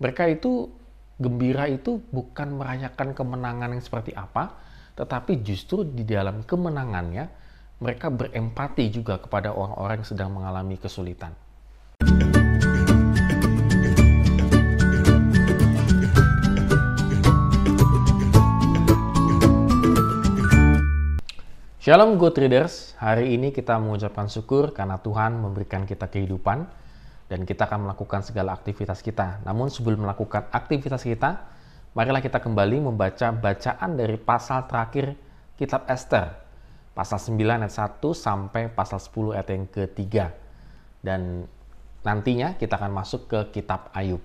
mereka itu gembira itu bukan merayakan kemenangan yang seperti apa, tetapi justru di dalam kemenangannya mereka berempati juga kepada orang-orang yang sedang mengalami kesulitan. Shalom good readers, hari ini kita mengucapkan syukur karena Tuhan memberikan kita kehidupan dan kita akan melakukan segala aktivitas kita. Namun sebelum melakukan aktivitas kita, marilah kita kembali membaca bacaan dari pasal terakhir kitab Esther. Pasal 9 ayat 1 sampai pasal 10 ayat yang ketiga. Dan nantinya kita akan masuk ke kitab Ayub.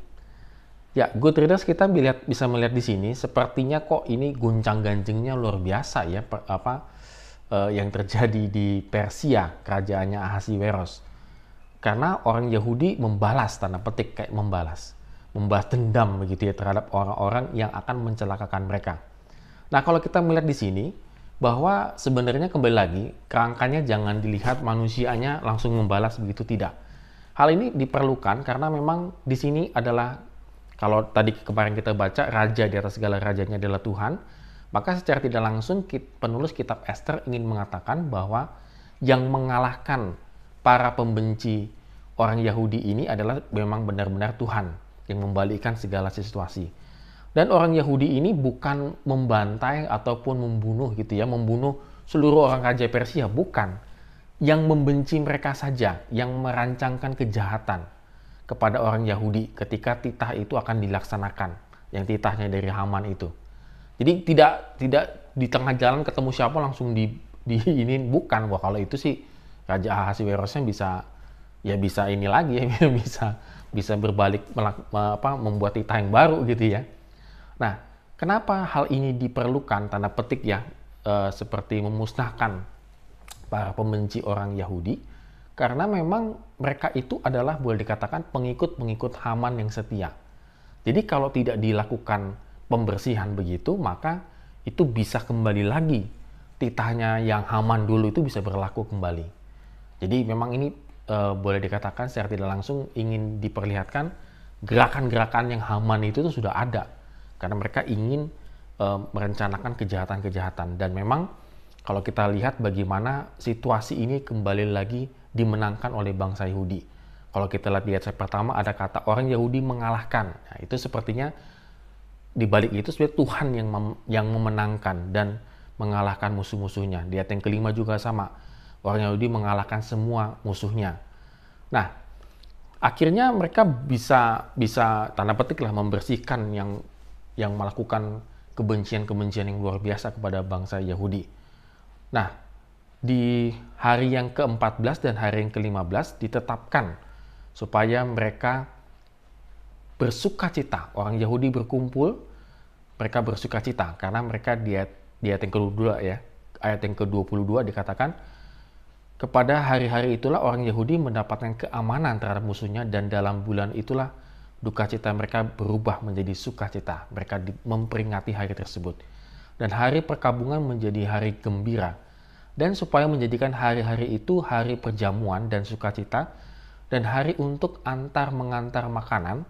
Ya, good readers kita bisa melihat di sini sepertinya kok ini guncang-ganjingnya luar biasa ya apa uh, yang terjadi di Persia, kerajaannya Ahasiweros. Karena orang Yahudi membalas, tanda petik kayak membalas. Membalas dendam begitu ya terhadap orang-orang yang akan mencelakakan mereka. Nah kalau kita melihat di sini, bahwa sebenarnya kembali lagi, kerangkanya jangan dilihat manusianya langsung membalas begitu tidak. Hal ini diperlukan karena memang di sini adalah kalau tadi kemarin kita baca raja di atas segala rajanya adalah Tuhan, maka secara tidak langsung penulis kitab Esther ingin mengatakan bahwa yang mengalahkan para pembenci orang Yahudi ini adalah memang benar-benar Tuhan yang membalikkan segala situasi. Dan orang Yahudi ini bukan membantai ataupun membunuh gitu ya, membunuh seluruh orang raja Persia, bukan. Yang membenci mereka saja, yang merancangkan kejahatan kepada orang Yahudi ketika titah itu akan dilaksanakan, yang titahnya dari Haman itu. Jadi tidak tidak di tengah jalan ketemu siapa langsung di di ini bukan wah kalau itu sih Raja Ahasiwerosnya bisa ya bisa ini lagi ya bisa bisa berbalik melak, apa membuat titah yang baru gitu ya. Nah, kenapa hal ini diperlukan tanda petik ya e, seperti memusnahkan para pembenci orang Yahudi karena memang mereka itu adalah boleh dikatakan pengikut-pengikut Haman yang setia. Jadi kalau tidak dilakukan pembersihan begitu, maka itu bisa kembali lagi titahnya yang Haman dulu itu bisa berlaku kembali. Jadi memang ini e, boleh dikatakan secara tidak langsung ingin diperlihatkan gerakan-gerakan yang Haman itu tuh sudah ada karena mereka ingin e, merencanakan kejahatan-kejahatan dan memang kalau kita lihat bagaimana situasi ini kembali lagi dimenangkan oleh bangsa Yahudi. Kalau kita lihat di ayat pertama ada kata orang Yahudi mengalahkan. Nah, itu sepertinya di balik itu sebenarnya Tuhan yang mem yang memenangkan dan mengalahkan musuh-musuhnya. Di ayat yang kelima juga sama. Orang Yahudi mengalahkan semua musuhnya. Nah, akhirnya mereka bisa bisa tanda petik lah membersihkan yang yang melakukan kebencian-kebencian yang luar biasa kepada bangsa Yahudi. Nah, di hari yang ke-14 dan hari yang ke-15 ditetapkan supaya mereka bersuka cita. Orang Yahudi berkumpul, mereka bersuka cita karena mereka di ayat, di ayat yang kedua ya, ayat yang ke-22 dikatakan kepada hari-hari itulah orang Yahudi mendapatkan keamanan terhadap musuhnya dan dalam bulan itulah duka cita mereka berubah menjadi sukacita. Mereka memperingati hari tersebut. Dan hari perkabungan menjadi hari gembira. Dan supaya menjadikan hari-hari itu hari perjamuan dan sukacita dan hari untuk antar mengantar makanan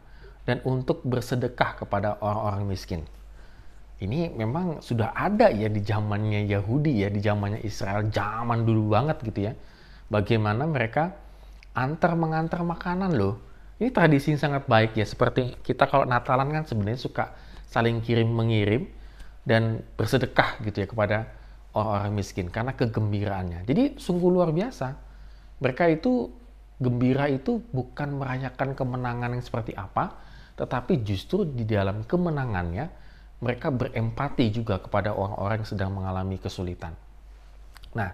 dan untuk bersedekah kepada orang-orang miskin. Ini memang sudah ada ya di zamannya Yahudi ya, di zamannya Israel, zaman dulu banget gitu ya. Bagaimana mereka antar mengantar makanan loh. Ini tradisi yang sangat baik ya, seperti kita kalau Natalan kan sebenarnya suka saling kirim mengirim dan bersedekah gitu ya kepada orang-orang miskin karena kegembiraannya. Jadi sungguh luar biasa. Mereka itu gembira itu bukan merayakan kemenangan yang seperti apa, tetapi justru di dalam kemenangannya mereka berempati juga kepada orang-orang yang sedang mengalami kesulitan. Nah,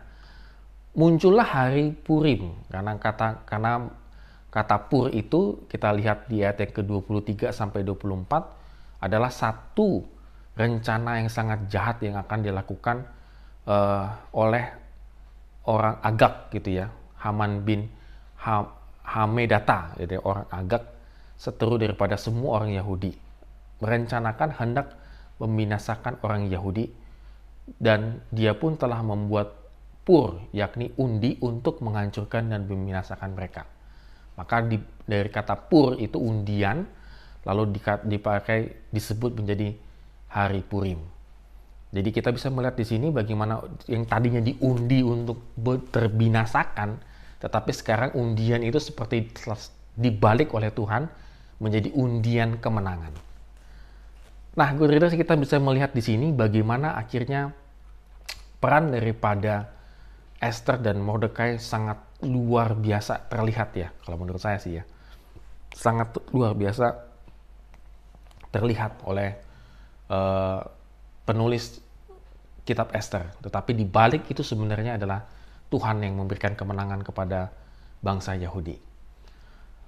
muncullah hari Purim karena kata karena kata pur itu kita lihat di ayat yang ke-23 sampai 24 adalah satu rencana yang sangat jahat yang akan dilakukan uh, oleh orang Agak gitu ya, Haman bin ha Hamedata, jadi orang Agak seteru daripada semua orang Yahudi. Merencanakan hendak membinasakan orang Yahudi dan dia pun telah membuat pur, yakni undi untuk menghancurkan dan membinasakan mereka. Maka di, dari kata pur itu undian lalu dipakai disebut menjadi hari Purim. Jadi kita bisa melihat di sini bagaimana yang tadinya diundi untuk terbinasakan, tetapi sekarang undian itu seperti dibalik oleh Tuhan menjadi undian kemenangan. Nah, good readers kita bisa melihat di sini bagaimana akhirnya peran daripada Esther dan Mordekai sangat luar biasa terlihat ya, kalau menurut saya sih ya. Sangat luar biasa terlihat oleh uh, penulis kitab Esther. Tetapi di balik itu sebenarnya adalah Tuhan yang memberikan kemenangan kepada bangsa Yahudi.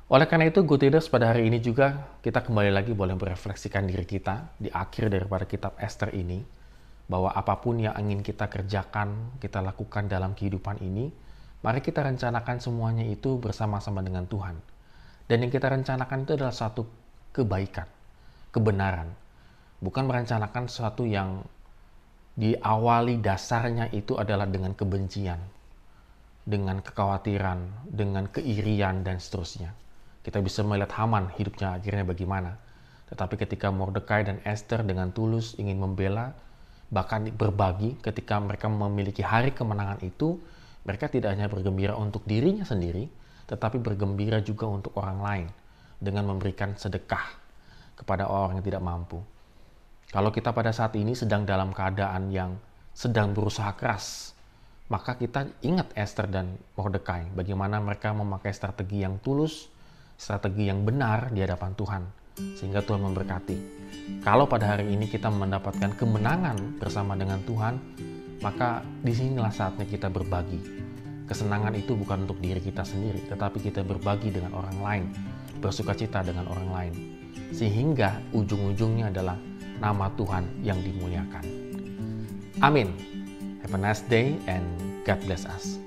Oleh karena itu, good leaders pada hari ini juga kita kembali lagi boleh merefleksikan diri kita di akhir daripada kitab Esther ini, bahwa apa pun yang ingin kita kerjakan, kita lakukan dalam kehidupan ini, mari kita rencanakan semuanya itu bersama-sama dengan Tuhan. Dan yang kita rencanakan itu adalah satu kebaikan, kebenaran. Bukan merencanakan sesuatu yang diawali dasarnya itu adalah dengan kebencian, dengan kekhawatiran, dengan keirian, dan seterusnya kita bisa melihat Haman hidupnya akhirnya bagaimana. Tetapi ketika Mordekai dan Esther dengan tulus ingin membela, bahkan berbagi ketika mereka memiliki hari kemenangan itu, mereka tidak hanya bergembira untuk dirinya sendiri, tetapi bergembira juga untuk orang lain dengan memberikan sedekah kepada orang yang tidak mampu. Kalau kita pada saat ini sedang dalam keadaan yang sedang berusaha keras, maka kita ingat Esther dan Mordekai, bagaimana mereka memakai strategi yang tulus, strategi yang benar di hadapan Tuhan, sehingga Tuhan memberkati. Kalau pada hari ini kita mendapatkan kemenangan bersama dengan Tuhan, maka di sinilah saatnya kita berbagi. Kesenangan itu bukan untuk diri kita sendiri, tetapi kita berbagi dengan orang lain, bersuka cita dengan orang lain, sehingga ujung-ujungnya adalah nama Tuhan yang dimuliakan. Amin. Have a nice day and God bless us.